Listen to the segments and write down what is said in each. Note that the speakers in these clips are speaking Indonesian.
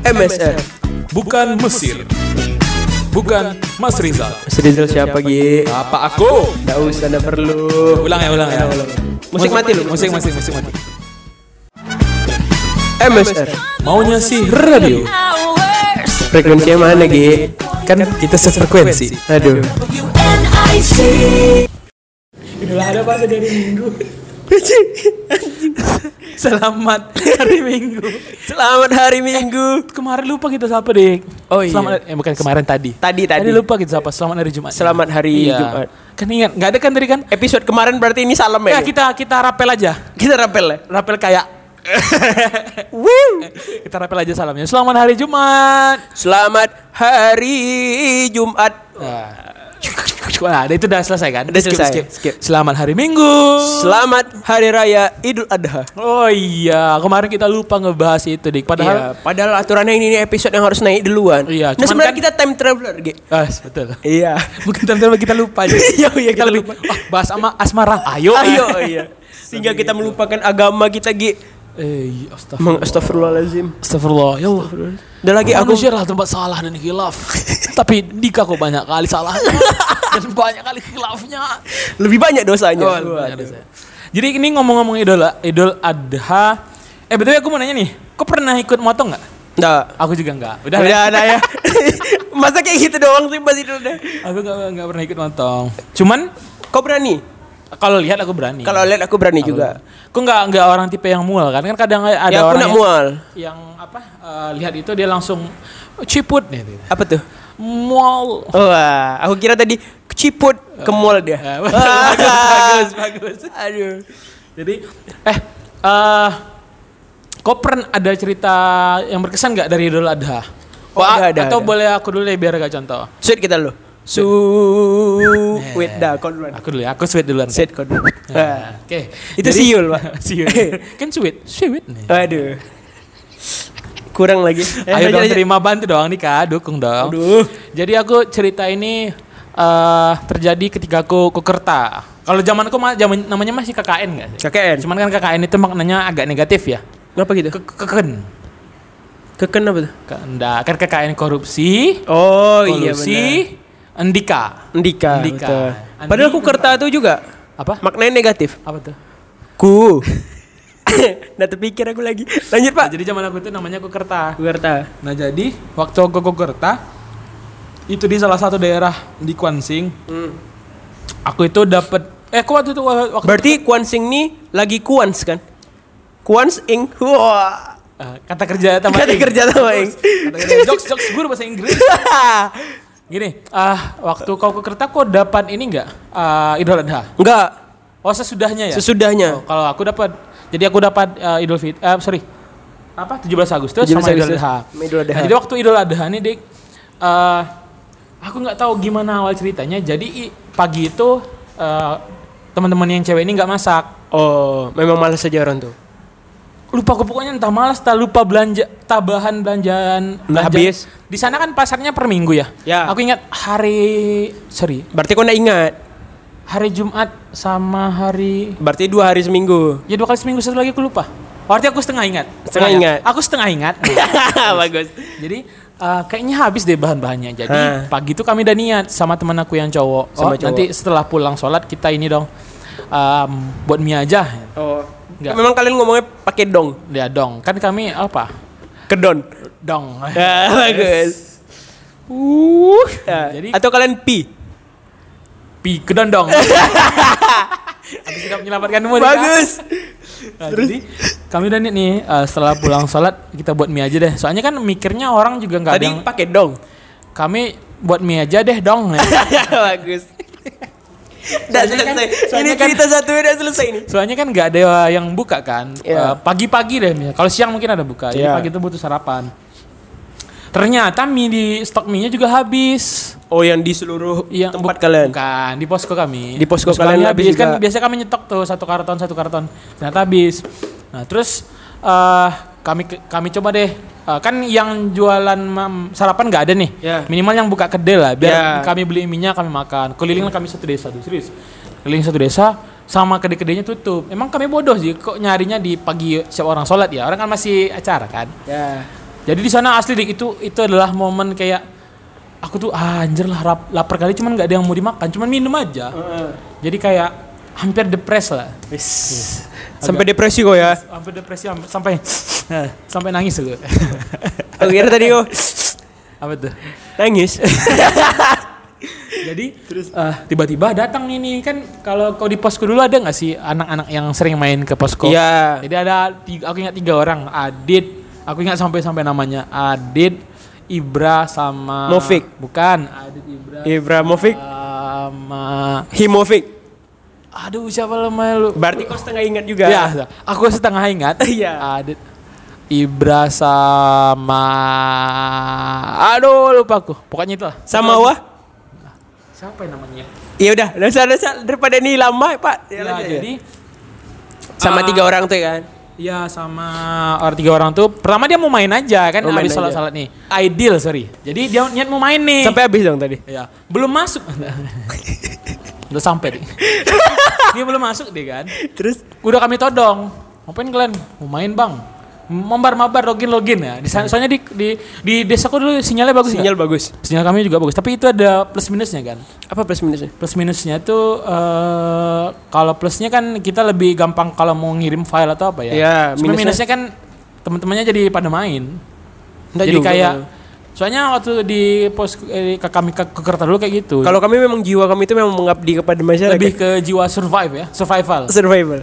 MSR. Bukan Mesir. Bukan Mas Rizal. Mas Rizal siapa Gi? Apa aku? Nggak usah, nggak perlu. Ulang ya, ulang ya. Musik mati lu. Musik, musik, musik mati. MSR. Maunya sih radio. Frekuensinya mana Gi? Kan kita sefrekuensi. Aduh. Itulah ada pas dari minggu. Selamat hari Minggu. Selamat hari Minggu. Kemarin lupa kita sapa dik. Oh, iya. Selamat, eh bukan kemarin tadi. Tadi tadi. Tadi lupa kita sapa. Selamat hari Jumat. Selamat hari Iya. Jumat. Kan ingat, nggak ada kan tadi kan? Episode kemarin berarti ini salam Ya ya? kita kita rapel aja. Kita rapel ya? Rapel kayak Woo. kita rapel aja salamnya. Selamat hari Jumat. Selamat hari Jumat. Nah, itu udah selesai kan? Udah selesai. Skip. Selamat hari Minggu. Selamat hari raya Idul Adha. Oh iya, kemarin kita lupa ngebahas itu, Dik. Padahal Iya, padahal aturannya ini, ini episode yang harus naik duluan. Iya, Nah, sebenarnya kan- kita time traveler, Gi. Ah, betul. Iya. Bukan teman-teman kita lupa. Iya, iya, kita lupa. Wah, bahas sama asmara. Ayo. Ayo, iya. Sehingga kita melupakan agama kita, Gi. Eh, astagfirullah. Astagfirullahalazim. Astagfirullah. Ya Allah. Dan lagi aku lah tempat salah dan khilaf. Tapi Dika kok banyak kali salah dan banyak kali khilafnya. lebih banyak dosanya. Oh, banyak dosa. Jadi ini ngomong-ngomong Idul Idul Adha. Eh betul aku mau nanya nih, kok pernah ikut motong nggak? Nggak. Aku juga nggak. Udah, Udah ya. ada ya. Masa kayak gitu doang sih Mas itu udah. Aku nggak nggak pernah ikut motong. Cuman Kau berani? Kalau lihat aku berani. Kalau lihat aku berani juga. Aku nggak nggak orang tipe yang mual kan? Kan kadang ada ya aku orang nak yang, mual. yang apa eh, lihat itu dia langsung ciput nih. gitu. Apa tuh? Mual. Wah, aku kira tadi ciput ke mall dia. Ya, bagus, bagus, bagus. Aduh. Jadi eh eh kau pernah ada cerita yang berkesan nggak dari Idul Adha? Oh, ada, ada, Atau ada. boleh aku dulu ya biar agak contoh. Sweet kita lo. Su wait dah kau duluan. Aku dulu ya, aku sweet duluan. Set kau dulu. Nah, Oke. Itu siul, Pak. siul. kan sweet, sweet nih. Aduh. Kurang lagi. Eh, Ayo dong lanjut. terima bantu dong nih Kak, dukung dong. Aduh. Jadi aku cerita ini eh terjadi ketika aku ke Kerta. Kalau zamanku mah zaman namanya masih KKN enggak sih? KKN. Cuman kan KKN itu maknanya agak negatif ya. Ngapa gitu? Ke keken. Keken apa tuh? Enggak, kan KKN korupsi, Oh iya kolusi, benar. Andika. Ndika. Ndika. betul. Padahal aku kerta itu juga Apa? maknanya negatif. Apa tuh? Ku. Nah terpikir aku lagi. Lanjut Nah, pak. jadi zaman aku itu namanya aku Kerta. Ku kerta. Nah jadi waktu aku ke Kerta itu di salah satu daerah di Kuansing. Aku itu dapat eh aku waktu itu waktu Berarti Kuansing nih lagi kuans kan? Kuans ing. Wah. Eh, kata kerja sama Kata Ing. kerja sama ing. Kata kerja jokes jokes guru bahasa Inggris. Gini, ah waktu kau ke Kerta kau dapat ini enggak? Ah Idul Adha. Enggak. Oh sesudahnya ya? Sesudahnya. Oh, kalau aku dapat jadi aku dapat eh, Idul Fit eh, sorry. Apa? 17 Agustus 17 sama Idul Agustus. Adha. Sama Idul Adha. Nah, jadi waktu Idul Adha nih, Dik. eh aku nggak tahu gimana awal ceritanya. Jadi pagi itu eh, teman-teman yang cewek ini nggak masak. Oh, memang malas saja orang tuh. Lupa aku pokoknya entah malas tak lupa belanja tabahan belanjaan Nggak habis. di sana kan pasarnya per minggu ya Ya. aku ingat hari sorry Berarti kau nggak ingat? hari Jumat sama hari Berarti dua hari seminggu. ya dua kali seminggu satu lagi aku lupa berarti aku setengah ingat Setengah ingat. aku setengah ingat Bagus. jadi eh, kayaknya habis deh bahan-bahannya jadi Hah. pagi itu kami udah niat sama teman aku yang cowok Sama oh, cowok. nanti setelah pulang sholat kita ini dong em, buat mie aja Oh. Nggak. Memang kalian ngomongnya pakai dong. ya dong kan kami apa Kedon. dong Ya, bagus. uh Ya. jadi Atau kalian pi. pi kedondong. Habis kita. Bagus. Nah, jadi kami udah nih, nih eh, setelah pulang sholat kita buat mie aja deh. Soalnya kan mikirnya orang juga nggak ada Tadi yang pakai dong. kami buat mie aja deh dong. bagus. Kan- selesai. soalnya Ini kan- cerita satu udah selesai nih. Soalnya kan nggak ada yang buka kan. Iya. Eh, Pagi-pagi deh. misalnya. Kalau siang mungkin ada buka. Jadi Iya. pagi itu butuh sarapan. Ternyata mie di stok mie-nya juga habis. Oh, yang di seluruh Yang tempat bu- kalian. Bukan, di posko kami. Di posko kalian kami habis kan juga. biasa kami nyetok tuh satu karton satu karton. Ternyata habis. Nah, terus eh kami kami coba deh eh, kan yang jualan mam- sarapan nggak ada nih. Ya. Minimal yang buka kedel lah biar Ya. kami beli minyak kami makan. Keliling kami satu desa tuh, serius. Keliling satu desa sama kedai-kedainya tutup. Emang kami bodoh sih kok nyarinya di pagi siap orang sholat ya. Orang kan masih acara kan. Ya. Jadi di sana asli dik itu itu adalah momen kayak aku tuh ah, anjir lah rap- lapar kali cuman nggak ada yang mau dimakan, cuman minum aja. Jadi kayak hampir depres lah. Sampai depresi kok ya. Hampir depresi sampai sampai nangis aku. Aku kira tadi kok Apa tuh? nangis. Jadi eh, tiba-tiba datang ini kan kalau kau di posko dulu ada nggak sih anak-anak yang sering main ke posko? Iya. Jadi ada tiga, aku ingat tiga orang, Adit, aku ingat sampai sampai namanya Adit, Ibra sama Movik. Bukan, Adit Ibra Ibrahimovic, sama Himovic. Aduh siapa namanya lu? Berarti kau setengah ingat juga. Ya, aku setengah ingat. Iya. Adit Ibra sama aduh lupa aku. Pokoknya itu lah. Sama wah. Siapa yang namanya? Ya udah, dasar dasar daripada ini lama, Pak. Ya, Ya, jadi sama Ah. tiga orang tuh ya kan. Ya sama orang tiga orang tuh pertama dia mau main aja kan Mau main habis aja. salat-salat nih. Ideal sorry. Jadi dia niat mau main nih. Sampai habis dong tadi. ya belum masuk. Udah sampai deh. dia belum masuk deh kan. Terus Udah kami todong. Ngapain kalian? Mau main bang? Membar mabar login login ya. Di sana- soalnya di di di desaku dulu sinyalnya bagus. sinyal nggak? bagus. Sinyal kami juga bagus. Tapi itu ada plus minusnya kan. Apa plus minusnya? Plus minusnya tuh eh kalau plusnya kan kita lebih gampang kalau mau ngirim file atau apa ya. Iya, minusnya- minusnya kan teman-temannya jadi pada main. Nggak jadi juga kayak soalnya waktu di pos eh, ke kami ke, ke Kerta dulu kayak gitu. Kalau kami memang jiwa kami itu memang mengabdi kepada masyarakat. lebih ke jiwa survive ya, survival. survival.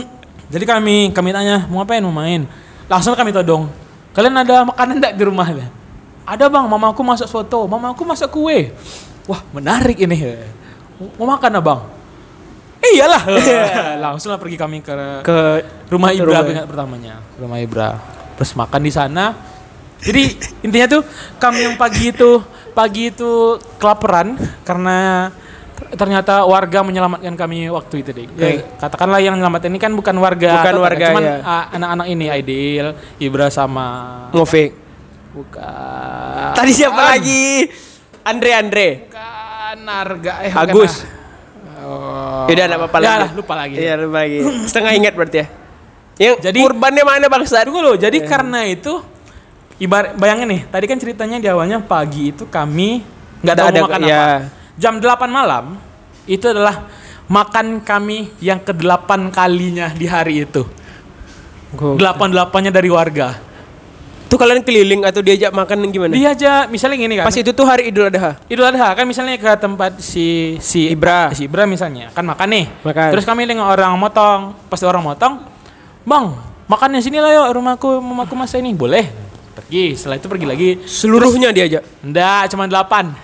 jadi kami kami tanya mau ngapain mau main. Langsung kami todong. Kalian ada makanan enggak di rumah? Ada bang, mamaku masak soto, mamaku masak kue. Wah menarik ini. Mau makan abang? Iyalah. Langsung lah pergi kami ke Ke rumah Ibra rumah. pertamanya rumah Ibra terus makan di sana jadi intinya tuh kami yang pagi itu pagi itu kelaparan karena ternyata warga menyelamatkan kami waktu itu deh Kayak katakanlah yang menyelamatkan ini kan bukan warga Bukan warga, cuman ya. anak-anak ini Aidil Ibra sama Ngovic. bukan Tadi siapa Bukan. lagi? Andre Andre. bukan Narga eh Agus. lah. Oh. Yaudah enggak apa-apa Ya lagi. lupa lagi Iya, lupa lagi. Setengah ingat berarti ya. Yang Jadi- kurbannya mana bangsa? Tunggu loh, jadi karena itu ibarat bayangin nih, tadi kan ceritanya di awalnya pagi itu kami nggak tahu Ada- mau makan ya. apa. Jam 8 malam itu adalah makan kami yang ke-8 kalinya di hari itu. Delapan-delapannya dari warga. Tuh kalian keliling atau diajak makan gimana? Dia aja misalnya gini kan. Pas itu tuh hari Idul Adha. Idul Adha kan misalnya ke tempat si si Ibra. si Ibra misalnya kan makan nih. Makan. Terus kami dengan orang motong. Pas orang motong, "Bang, makan di sini lah yuk, rumahku mamaku masa ini." Boleh. Pergi, setelah itu pergi lagi. Seluruhnya diajak. Enggak, cuma 8.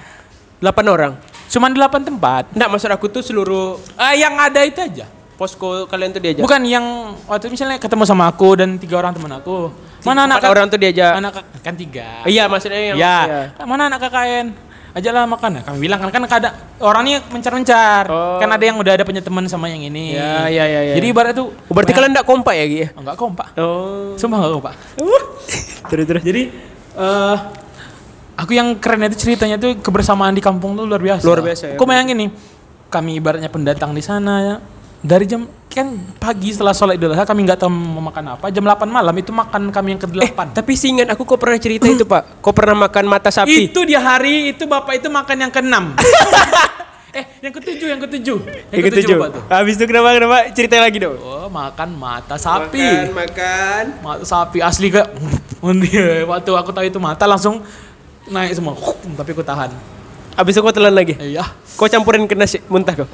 8 orang. Cuma 8 tempat. Enggak, maksud aku tuh seluruh Eh yang ada itu aja. posko kalian tuh diajak. Bukan yang waktu misalnya ketemu sama aku dan tiga orang teman aku. Mana anak orang tuh diajak. Anak kan tiga. Iya, maksudnya yang ya. iya. Mana anak KKN? Ajalah makan. Nah, kami bilang kan kan ada orang ini mencar-mencar. Oh. Kan ada yang udah ada punya teman sama yang ini. Ya, ya, ya, ya. Jadi ibarat tuh berarti kalian enggak kompak ya, Gi? enggak kompak. Oh. Sumpah enggak kompak. terus terus. Jadi eh aku yang keren itu ceritanya tuh kebersamaan di kampung tuh luar biasa. Luar biasa, ya. Aku bayangin nih, kami ibaratnya pendatang di sana ya. Dari jam kan pagi setelah sholat idul adha kami nggak tahu mau makan apa. Jam 8 malam itu makan kami yang ke-8. Tapi seingat aku kok pernah cerita itu, Pak. Kok pernah makan mata sapi? Itu di hari itu bapak itu makan yang ke-6. eh, yang ketujuh, yang ketujuh. Yang ketujuh. tuh. Habis itu kenapa kenapa? Cerita lagi dong. Oh, makan mata sapi. Makan, makan. Mata sapi asli ke waktu aku tahu itu mata langsung naik semua. Tapi aku tahan. Habis itu kau telan lagi. Iya. Kau campurin ke nasi muntah kau.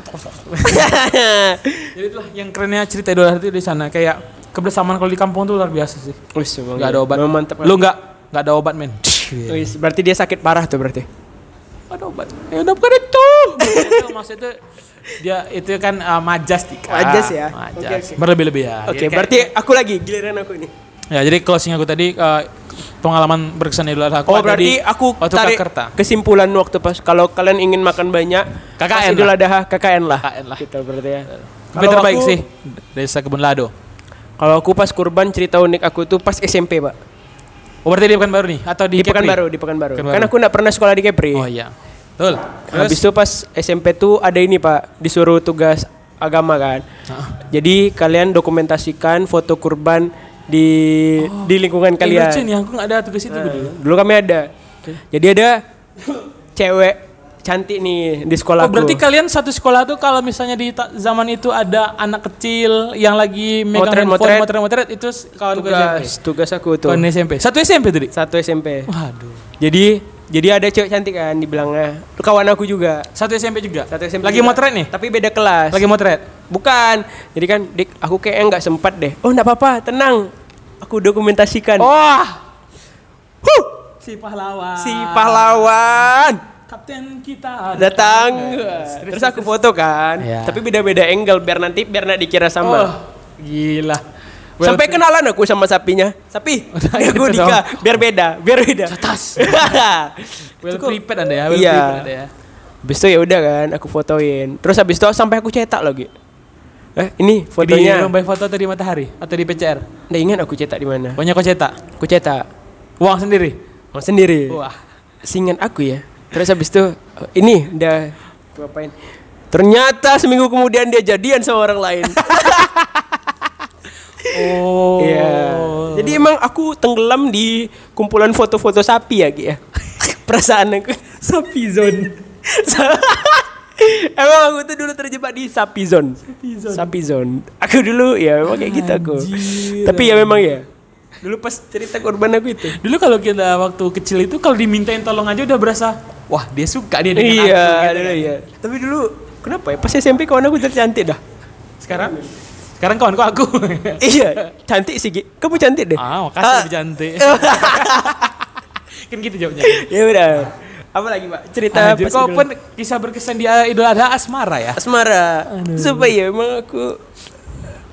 Jadi itulah yang kerennya cerita Idul Adha itu di sana kayak kebersamaan kalau di kampung tuh luar biasa sih. Wis, emang Gak ada obat. Mantap. Lu nggak nggak ada obat men. Wis, berarti dia sakit parah tuh berarti. Gak ada obat. Ya udah bukan itu. maksudnya itu dia itu kan uh, majas Tika. Majas ya? Majas. Oke, oke. Berlebih-lebih ya. Oke, kayak- berarti aku lagi giliran aku ini. ya jadi closing aku tadi uh, pengalaman berkesan Idul Adha aku Oh, berarti di- aku waktu tarik kesimpulan waktu pas kalau kalian ingin makan banyak KKN Idul. Adha KKN lah. KKN lah. Gitu berarti ya. Tapi terbaik aku- sih Desa Kebun Lado. Kalau aku pas kurban cerita unik aku tuh pas SMP, Pak. Oh berarti di Pekanbaru nih atau di, Di Kepri? Pekanbaru, di Pekanbaru. Pekanbaru. Kan aku enggak pernah sekolah di Kepri. Oh iya. Betul. Habis itu pas SMP tuh ada ini Pak, disuruh tugas agama kan. Ah. Jadi kalian dokumentasikan foto kurban di di lingkungan kalian. lucu nih, aku nggak ada tugas itu dulu. Dulu kami ada. Jadi ada cewek cantik nih di sekolah Oh, berarti kalian satu sekolah tuh kalau misalnya di zaman itu ada anak kecil yang lagi megang Motret, handphone, motret. motret-motret itu s- kawan gue SMP. tugas tugas aku tuh. Kawan SMP. Satu SMP tadi. Satu SMP. Waduh. Jadi jadi ada cewek cantik kan dibilangnya. Kawan aku juga. Satu SMP juga. Satu SMP. Lagi juga. motret nih. Tapi beda kelas. Lagi motret. Bukan. Jadi kan dik aku kayaknya nggak sempat deh. Oh nggak apa-apa, tenang. Aku dokumentasikan. Wah, Huh, si pahlawan. si pahlawan Kapten kita datang. Terus aku foto kan. Iya. Tapi beda-beda angle biar nanti biar nggak dikira Oh, sama. gila. Sampai kenalan aku sama sapinya. Sapi, Udah, aku nikah. Biar beda, biar beda. Tas. Well Itu prepared anda ya. Well Iya. prepared Anda ya. Habis itu ya udah kan, aku fotoin. Terus habis itu sampai aku cetak lagi. Eh, ini Di fotonya. lomba foto atau di matahari atau di PCR? Nggak ingat aku cetak di mana. Pokoknya kau cetak. Aku cetak. Uang sendiri. Mau sendiri. Wah. Singan aku ya. Terus habis itu oh, ini udah aku apain? Ternyata seminggu kemudian dia jadian sama orang lain. Oh. Iya. Jadi emang aku tenggelam di kumpulan foto-foto sapi ya, Ki ya. Perasaan aku sapi zone. emang aku tuh dulu terjebak di sapi zone. Sapi zone. Aku dulu ya memang kayak gitu aku. Anjir. Tapi ya memang ya. Dulu pas cerita korban aku itu. Dulu kalau kita waktu kecil itu kalau dimintain tolong aja udah berasa wah dia suka dia dengan Iya, aku gitu kan. iya. Tapi dulu kenapa ya? Pas SMP kawan aku tercantik dah. Sekarang sekarang kawanku aku. iya, cantik sih, Ki. Kamu cantik deh. ah, makasih Ah. lebih cantik. kan gitu jawabnya. ya udah. Apa lagi, Pak? Cerita Anjir, kau Idul- pun kisah berkesan di uh, Idul Adha asmara ya. asmara. Supaya emang aku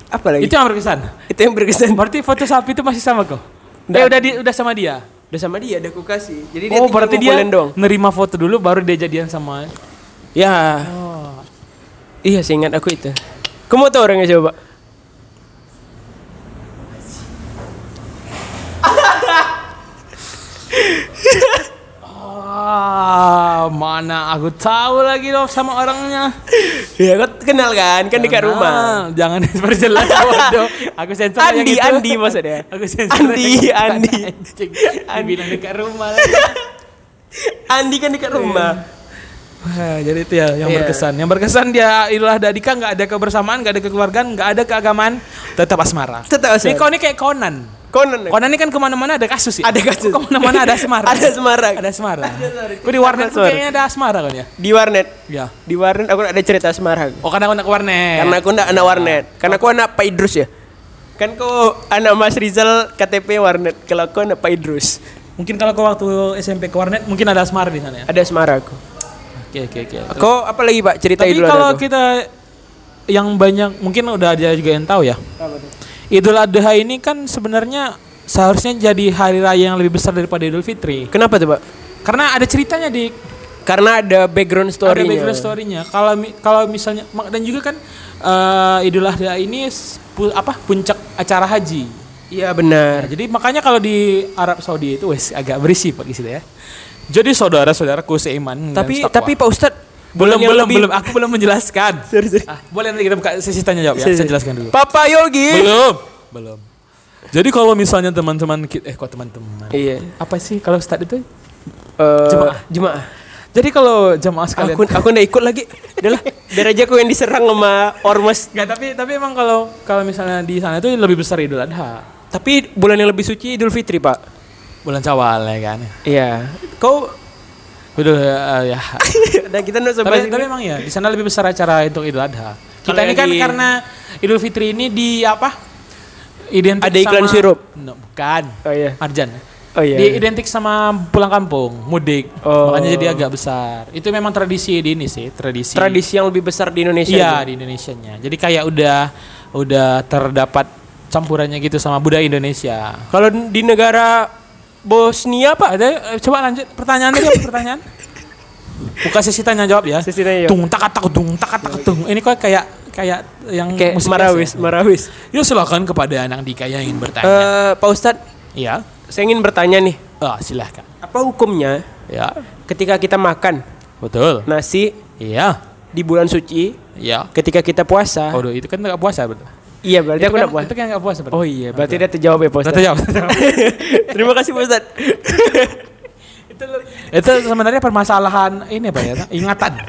apa lagi? Itu yang berkesan. Itu yang berkesan. Berarti foto sapi itu masih sama kau? Nggak. Eh udah di, udah sama dia. Udah sama dia, udah aku kasih. Jadi oh, tinggal berarti dia dong. nerima foto dulu baru dia jadian sama. Ya, Oh. iya seingat aku itu. Kamu tahu orangnya coba? Ah, mana aku tahu lagi loh sama orangnya. Iya, kau kenal kan? Kan dekat rumah. Ah, jangan diperjelas bodoh. Aku sensor yang Andi, itu. Andi maksudnya. Aku sensor Andi, yang itu. Andi. Anjing. Andi. Dibilang dekat rumah lagi. Andi kan dekat rumah. Wah, jadi itu ya yang Iya. berkesan. Yang berkesan dia Idul Adha Dika nggak ada kebersamaan, nggak ada kekeluargaan, nggak ada keagamaan, tetap asmara. Tetap asmara. Ini kau ini kayak Conan. Conan. Conan ini kan ke mana-mana ada kasus ya. Ada kasus. Ke mana-mana ada asmara. Ada asmara. Ada asmara. asmara. Kau di warnet tuh kayaknya ada asmara kan ya? Di warnet. Ya. Di warnet aku ada cerita asmara. Oh karena aku nak ke warnet. Karena aku enggak anak warnet. Karena aku anak Pak Idrus ya. Kan kau anak Mas Rizal KTP warnet. Kalau aku anak Pak Idrus. Mungkin kalau kau waktu SMP ke warnet mungkin ada asmara di sana ya. Ada asmara aku. Oke oke oke. Kau apa lagi Pak cerita Tapi kalau kita yang banyak mungkin udah ada juga yang tahu ya. Idul Adha ini kan sebenarnya seharusnya jadi hari raya yang lebih besar daripada Idul Fitri. Kenapa tuh Pak? Karena ada ceritanya di Karena ada background story ada background story-nya. Kalau kalau misalnya dan juga kan eh, Idul Adha ini pu- apa puncak acara haji. Iya Nah, benar. jadi makanya kalau di Arab Saudi itu wes agak berisi Pak di situ ya. Jadi saudara-saudaraku seiman Tapi tapi Pak Ustad belum belum lebih- belum aku belum menjelaskan. Sorry, sorry. Ah, boleh nanti kita buka sesi tanya jawab ya. Sorry, Saya jelaskan dulu. Papa Yogi. Belum. Belum. Jadi kalau misalnya teman-teman eh kok teman-teman. Iya. Apa sih kalau start itu? Eh, Jemaah. Jemaah. Jadi kalau jamaah sekalian Aku aku nggak ikut lagi. Udahlah, biar aja aku yang diserang sama ormas. Enggak, tapi tapi emang kalau kalau misalnya di sana itu lebih besar Idul Adha. Tapi bulan yang lebih suci Idul Fitri, Pak. Bulan Syawal ya kan. Iya. Kau Udah eh, ya. dan kita nggak tapi, tapi emang ya di sana lebih besar acara untuk Idul Adha. Kita Kalau ini kan di- karena Idul Fitri ini di apa? Identik Ada iklan sama- sirup? No, bukan. Oh iya. Arjan. Oh iya. Dia identik sama pulang kampung, mudik. Oh. Makanya jadi agak besar. Itu memang tradisi di ini sih, tradisi. Tradisi yang lebih besar di Indonesia. Iya, di Indonesianya. Jadi kayak udah udah terdapat campurannya gitu sama budaya Indonesia. Kalau di negara Bosnia, Pak, Ada eh, coba lanjut pertanyaan tadi apa pertanyaan? Buka sesi tanya jawab ya. Sesi tanya jawab. Tung tak tak tung tak tak tung. Ini kok kayak kayak yang kayak musik Marawis, ya? Marawis. Ya silakan kepada anak Dika yang ingin bertanya. Eh, Pak Ustad, Iya. saya ingin bertanya nih, Ah, silahkan. apa hukumnya Ya, ketika kita makan betul. nasi Iya. di bulan suci Iya. ketika kita puasa? Waduh, itu kan nggak puasa betul. Iya, berarti itu aku kan, enggak puas. Itu kan nggak puas. Oh iya, berarti dia terjawab ya Pak Udah Ustadz. terjawab. Terima kasih Pak Ustadz. itu, itu sebenarnya permasalahan ini apa ya? Ingatan.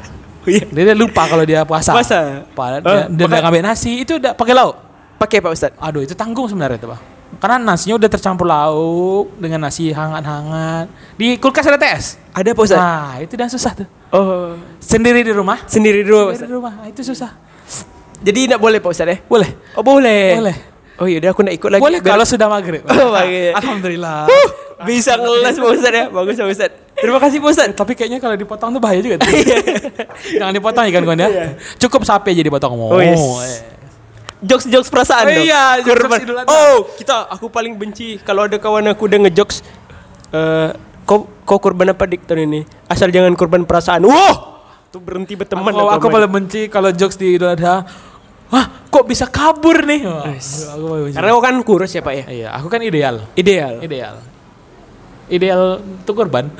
Oh, iya. Dia, lupa kalau dia puasa. Puasa. Padahal Oh, dia, udah ngambil nasi itu udah pakai lauk. Pakai Pak Ustadz. Aduh itu tanggung sebenarnya itu, Pak. Karena nasinya udah tercampur lauk dengan nasi hangat-hangat. Di kulkas ada tes. Ada Pak Ustadz? Nah, itu dan susah tuh. Oh, Sendiri di rumah. sendiri dulu Pak Sendiri di rumah. Nah, itu susah. Jadi enggak boleh Pak Ustadz ya? Boleh. Oh, boleh. Boleh. Oh iya, aku enggak ikut lagi. Boleh kalau sudah maghrib. Oh, maghrib. Alhamdulillah. bisa ngeles Pak Ustadz ya. Bagus Pak Ustadz. Terima kasih Pak Ustadz. Tapi kayaknya kalau dipotong tuh bahaya juga. tuh. Jangan dipotong ya kan kawan ya. Cukup sapi aja dipotong. Oh, yes. eh. Jokes-jokes perasaan Oh iya, jokes. Idul Adha. Oh, kita aku paling benci kalau ada kawan aku udah ngejokes eh kau kau korban apa dik tahun ini? Asal jangan korban perasaan. Wah! Tuh berhenti berteman Aku, aku paling benci kalau jokes di Idul Adha. Wah, kok bisa kabur nih? Wah, aku. Karena kau kan kurus ya, Pak ya? Iya, aku kan ideal. Ideal. Ideal. Ideal untuk korban.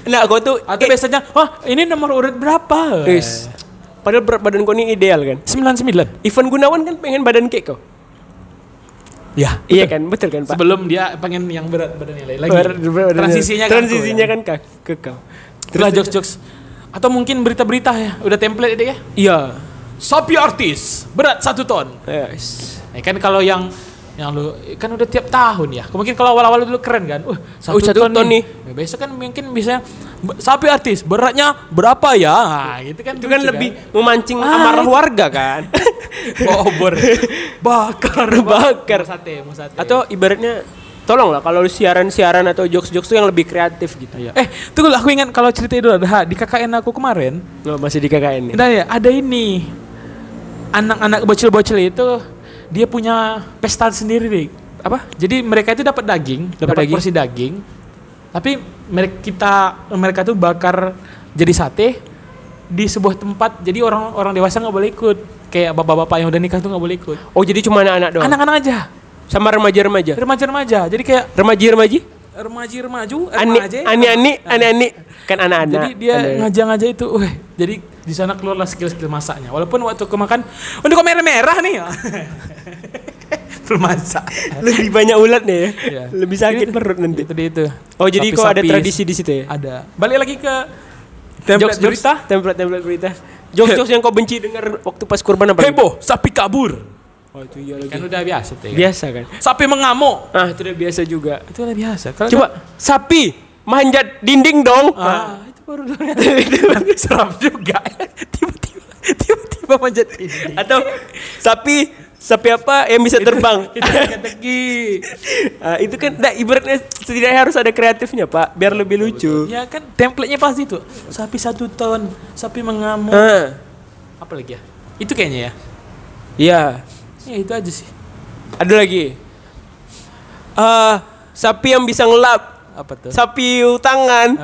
Nah, kau tuh Atau eh, biasanya, wah ini nomor urut berapa? Wis. Padahal berat badan kau ini ideal kan? 99. Ivan Gunawan kan pengen badan kayak kau. Ya. Iya kan, betul kan Pak? Sebelum dia pengen yang berat badannya lagi. Berat- berat badannya. Transisinya kan transisinya aku, kan ke, ke kau. Itulah jokes-jokes. Atau mungkin berita-berita ya, udah template dia ya. Iya. Sapi artis berat satu ton. Yes. Ya kan kalau yang yang lu kan udah tiap tahun ya. Mungkin kalau awal-awal dulu keren kan. Uh, satu, Oh, satu ton, ton nih. Ya, besok kan mungkin bisa "B- sapi artis beratnya berapa ya? Nah, gitu kan. Itu kan lebih memancing Ah, amarah itu. warga kan. Bobor. bakar, Bakar. Mau sate, mau sate. Atau ibaratnya tolong lah kalau siaran-siaran atau jokes-jokes tuh yang lebih kreatif gitu. Iya. Eh, tunggu aku ingat kalau cerita itu ada di KKN aku kemarin. Oh, masih di KKN nih. Nah ya, ada ini. Anak-anak bocil-bocil itu dia punya pesta sendiri nih. Apa? Jadi mereka itu dapat daging, Dapat dapat daging. porsi daging. Tapi mereka kita mereka tuh bakar jadi sate di sebuah tempat. Jadi orang-orang dewasa nggak boleh ikut. Kayak bapak-bapak yang udah nikah tuh nggak boleh ikut. Oh, jadi cuma anak-anak doang. Anak-anak aja, Sama remaja-remaja. remaja-remaja. Jadi kayak Remaji-remaji? remaji-remaju, Ani remaja. ani-ani, ani-ani kan anak-anak. Jadi dia Ada. ngajak-ngajak itu, weh. Jadi di sana keluarlah skill-skill masaknya. Walaupun waktu ke makan, udah kok merah-merah nih. Belum masak. lebih banyak ulat nih ya. Iya. Lebih sakit perut nanti. Itu dia itu. Oh, jadi kok ada tradisi di situ ya? Ada. Balik lagi ke Jokes template berita. template-template berita. Jokes-jokes yang kau benci dengar waktu pas kurban apa? Heboh, sapi kabur. Oh, itu iya lagi. Kan udah biasa tuh. Ya. Biasa kan? Sapi mengamuk. Ah, itu udah biasa juga. Itu udah biasa. Kalau Coba sapi manjat dinding dong. Ah, itu baru seram juga. Tiba-tiba tiba-tiba manjat ini. Atau sapi sapi apa yang bisa terbang? Itu. Ah, itu kan nah, ibaratnya setidaknya harus ada kreatifnya, Pak, biar lebih lucu. Ya kan template-nya pasti tuh. Sapi satu ton, sapi mengamuk. Ah, Apa lagi ya? Itu kayaknya ya. iya. Ya itu aja sih. Ada lagi. Ah, sapi yang bisa ngelap. Apa tuh? Sapi tangan.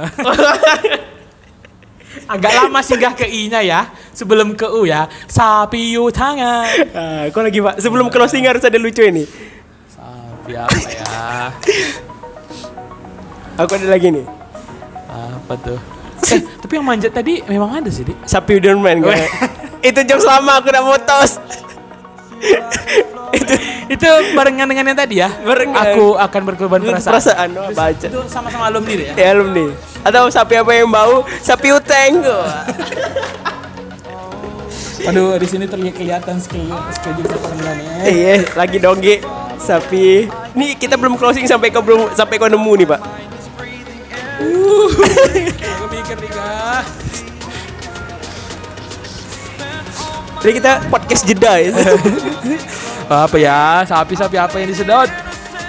Agak lama singgah ke I-nya ya. Sebelum ke U ya. Sapi U tangan. ah, kok lagi, Pak? Sebelum closing harus ada lucu ini. Sapi apa ya? Aku ada lagi nih. Apa tuh? Eh, tapi yang manjat tadi memang ada sih, Dik. Sapi udah main gue. itu jokes lama aku udah mau tos. Itu barengan dengan yang tadi ya. Barengan. Aku akan berkorban perasaan. Perasaan, oh, baca. Itu sama-sama alumni deh ya. Ya alumni. Atau sapi apa yang bau? Sapi uteng. Aduh, di sini terlihat kelihatan skill juga sebenarnya. Iya, lagi dongge sapi. Nih kita belum closing sampai kau belum sampai kau nemu nih, Pak. Mikir nih, Jadi kita podcast jeda ya. apa ya? Sapi-sapi apa yang disedot?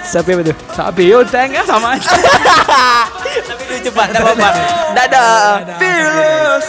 Sapi apa tuh? Sapi oh, uteng ya kan sama aja. Tapi lucu cepat enggak apa-apa. Dadah. Fearless.